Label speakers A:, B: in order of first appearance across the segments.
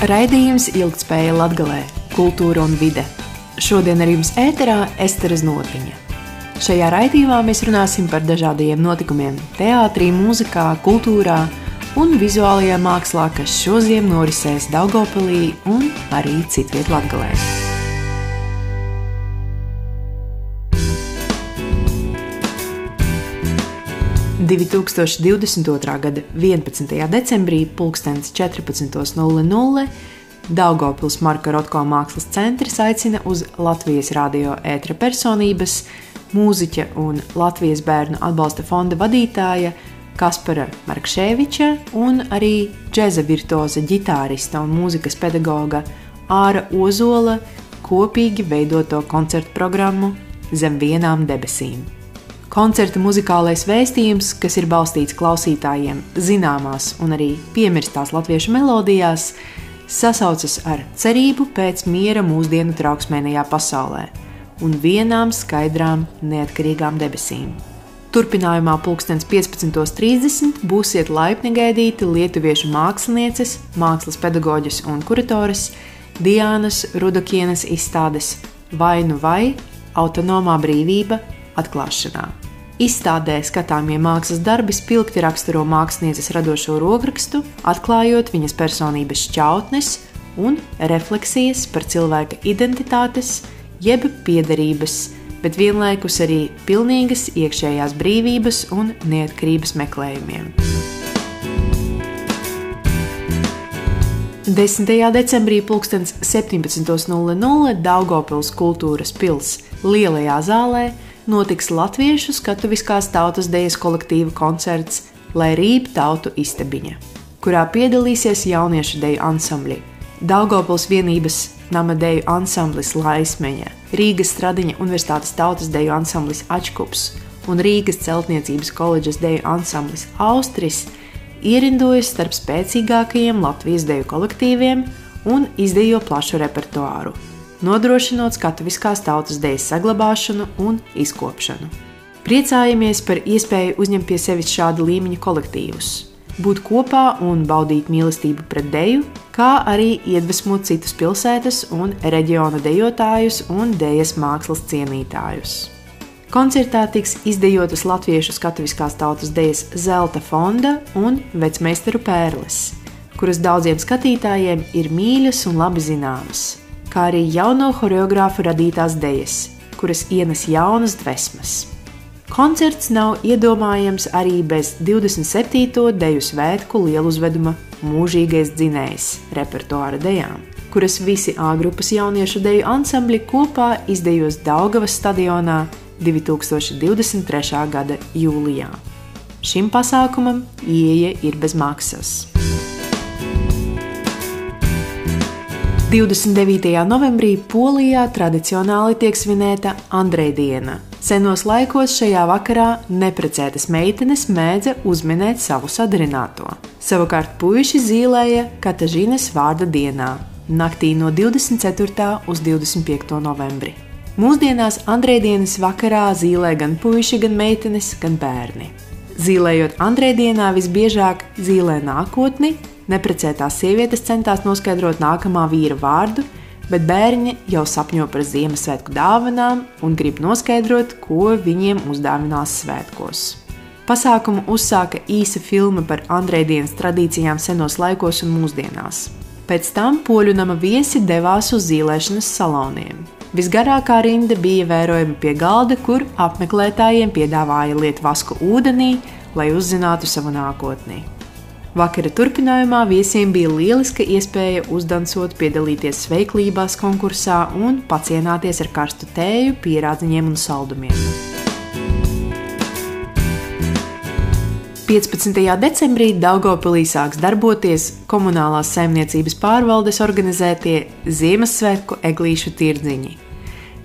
A: Raidījums ilgspēja latgalē, kultūra un vide. Šodien ar jums ēterā Estere Znotiņa. Šajā raidījumā mēs runāsim par dažādiem notikumiem teātrī, mūzikā, kultūrā un vizuālajā mākslā, kas šodien norisēs Daugopilī un arī citviet latgalē. 2022. gada 11. decembrī, 14.00. Daugopils Marka Rotko mākslas centrs aicina uz Latvijas radio ētra personības, mūziķa un Latvijas bērnu atbalsta fonda vadītāja Kaspara Markšēviča un arī džēza virtuoza ģitārista un mūzikas pedagoga Āra Ozola kopīgi veidoto koncertu programmu Zem vienām debesīm. Koncerta muzikālais vēstījums, kas ir balstīts klausītājiem zināmās un arī piemirstās latviešu melodijās, sasaucas ar cerību pēc miera mūsdienu trauksmēnajā pasaulē un vienām skaidrām, neatkarīgām debesīm. Turpinājumā pulkstens 15.30 būsiet laipni gaidīti lietuviešu mākslinieces, mākslas pedagoģes un kuratoras Diānas Rudokienas izstādes Vai nu autonomā brīvība atklāšanā. Izstādē skatāmie mākslas darbi spilgti raksturo mākslinieces radošo rokrakstu, atklājot viņas personības šķautnes un refleksijas par cilvēka identitātes, jeb piederības, bet vienlaikus arī pilnīgas iekšējās brīvības un neatkarības meklējumiem. 10. decembrī 17.00 Daugopils kultūras pils Lielajā zālē notiks Latviešu skatuviskās tautas dejas kolektīva koncerts Lai rīp tautu istabiņa, kurā piedalīsies jauniešu deju ansambļi Daugopils vienības nama deju ansamblis Laismeņa, Rīgas Stradiņa Universitātes tautas deju ansamblis Ačkups un Rīgas celtniecības koledžas deju ansamblis Austris ierindojas starp spēcīgākajiem Latvijas deju kolektīviem un izdejo plašu repertuāru nodrošinot skatuviskās tautas dēļas saglabāšanu un izkopšanu. Priecājamies par iespēju uzņemt pie sevis šādu līmeņa kolektīvus, būt kopā un baudīt mīlestību pret deju, kā arī iedvesmot citus pilsētas un reģiona dejotājus un dēļas mākslas cienītājus. Koncertā tiks izdejotas latviešu skatuviskās tautas dēļas Zelta fonda un vecmeistaru pērles, kuras daudziem skatītājiem ir mīļas un labi zināmas kā arī jauno choreogrāfu radītās dejas, kuras ienes jaunas dvēsmas. Koncerts nav iedomājams arī bez 27. deju svētku lieluzveduma mūžīgais dzinējs repertuāra dejām, kuras visi A grupas jauniešu deju ansambļi kopā izdejos Daugavas stadionā 2023. gada jūlijā. Šim pasākumam ieeja ir bez maksas. 29. novembrī Polijā tradicionāli tiek svinēta Andreja diena. Senos laikos šajā vakarā neprecētas meitenes mēdza uzminēt savu sadarināto. Savukārt puiši zīmēja Katažīnas vārda dienā, naktī no 24. uz 25. novembri. Mūsdienās Andreja dienas vakarā zīmē gan puiši, gan meitenes, gan bērni. Zīmējot Andreja dienā visbiežāk zīmē nākotni, Neprecētās sievietes centās noskaidrot nākamā vīra vārdu, bet bērni jau sapņo par Ziemassvētku dāvanām un grib noskaidrot, ko viņiem uzdāvinās svētkos. Pasākumu uzsāka īsa filma par Andrēdienas tradīcijām senos laikos un mūsdienās. Pēc tam poļu nama viesi devās uz zīlēšanas saloniem. Visgarākā rinda bija vērojama pie galda, kur apmeklētājiem piedāvāja liet vasku ūdenī, lai uzzinātu savu nākotni. Vakara turpinājumā viesiem bija lieliska iespēja uzdansot, piedalīties sveiklībās konkursā un pacienāties ar karstu tēju, pierādziņiem un saldumiem. 15. decembrī Daugopilī sāks darboties komunālās saimniecības pārvaldes organizētie Ziemassvētku eglīšu tirdziņi.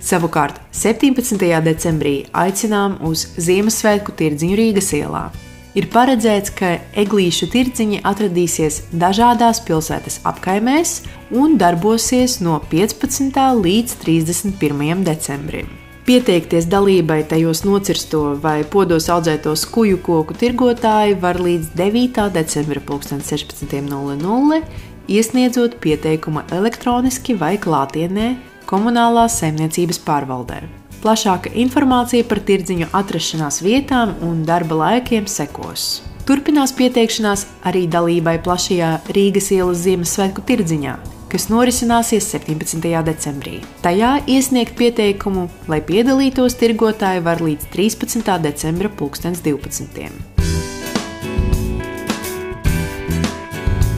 A: Savukārt 17. decembrī aicinām uz Ziemassvētku tirdziņu Rīgas ielā ir paredzēts, ka eglīšu tirdziņi atradīsies dažādās pilsētas apkaimēs un darbosies no 15. līdz 31. decembrim. Pieteikties dalībai tajos nocirsto vai podos audzēto skuju koku tirgotāji var līdz 9. decembra 16.00 iesniedzot pieteikumu elektroniski vai klātienē komunālās saimniecības pārvaldē. Plašāka informācija par tirdziņu atrašanās vietām un darba laikiem sekos. Turpinās pieteikšanās arī dalībai plašajā Rīgas ielas Ziemassvētku tirdziņā, kas norisināsies 17. decembrī. Tajā iesniegt pieteikumu, lai piedalītos tirgotāji var līdz 13. decembra 2012.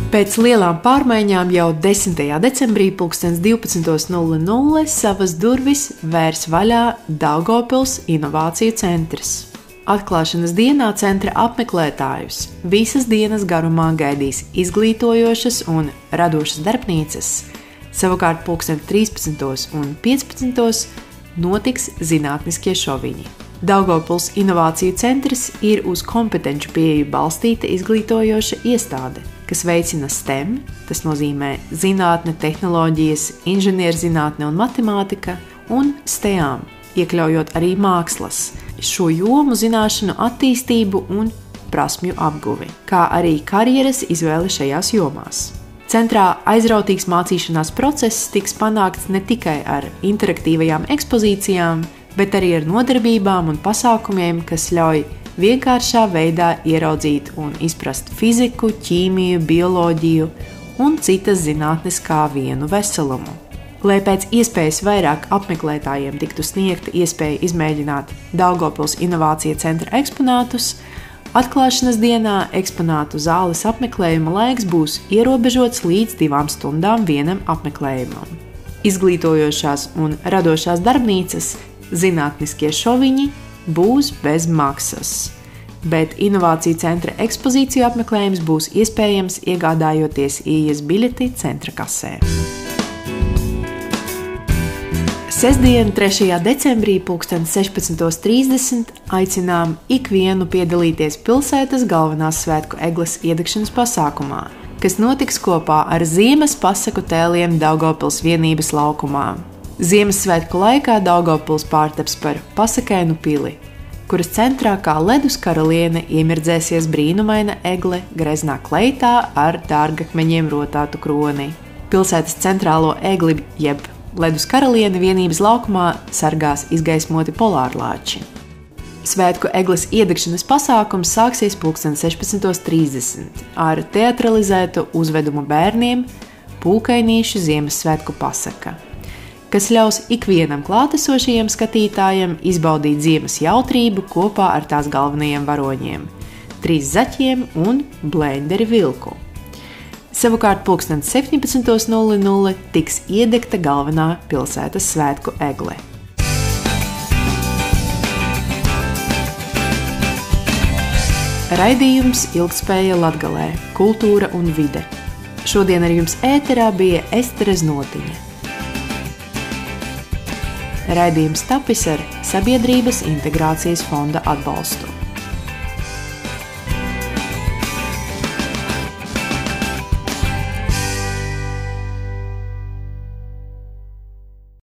A: Pēc lielām pārmaiņām jau 10. decembrī 2012.00 savas durvis vērs vaļā Daugopils Innovāciju centrs. Atklāšanas dienā centra apmeklētājus visas dienas garumā gaidīs izglītojošas un radošas darbnīcas. Savukārt 13. un 15. notiks zinātniskie šoviņi. Daugopils Innovāciju centrs ir uz kompetenci pieeju balstīta izglītojoša iestāde kas veicina STEM, tas nozīmē zinātne, tehnoloģijas, inženierzinātne un matemātika, un STEAM, iekļaujot arī mākslas, šo jomu zināšanu attīstību un prasmju apguvi, kā arī karjeras izvēli šajās jomās. Centrā aizrautīgs mācīšanās process tiks panākts ne tikai ar interaktīvajām ekspozīcijām, bet arī ar nodarbībām un pasākumiem, kas ļauj vienkāršā veidā ieraudzīt un izprast fiziku, ķīmiju, bioloģiju un citas zinātnes kā vienu veselumu. Lai pēc iespējas vairāk apmeklētājiem tiktu sniegta iespēja izmēģināt Daugopils Innovācija centra eksponātus, atklāšanas dienā eksponātu zāles apmeklējuma laiks būs ierobežots līdz divām stundām vienam apmeklējumam. Izglītojošās un radošās darbnīcas, zinātniskie šoviņi, būs bez maksas. Bet Innovāciju centra ekspozīciju apmeklējums būs iespējams iegādājoties ielas biļeti centra kasē. Sestdien, 3. decembrī, 16.30. aicinām ikvienu piedalīties pilsētas galvenās svētku eglis iedegšanas pasākumā, kas notiks kopā ar Ziemas pasaku tēliem Daugopils vienības laukumā. Ziemassvētku laikā Daugopils pārtaps par pasakainu pili, kuras centrā kā ledus karaliene iemirdzēsies brīnumaina egle greznā kleitā ar dārgakmeņiem rotātu kroni. Pilsētas centrālo egli jeb ledus karaliene vienības laukumā sargās izgaismoti polārlāči. Svētku eglis iedegšanas pasākums sāksies 16.30 ar teatralizētu uzvedumu bērniem, pūkainīšu Ziemassvētku pasaka kas ļaus ikvienam klātesošajam skatītājam izbaudīt ziemas jautrību kopā ar tās galvenajiem varoņiem - trīs zaķiem un blenderi vilku. Savukārt, 17.00 tiks iedegta galvenā pilsētas svētku egle. Raidījums Ilgspēja Latgalē, Kultūra un vide. Šodien ar jums ēterā bija Estere Znotiņa. Raidījums tapis ar Sabiedrības integrācijas fonda atbalstu.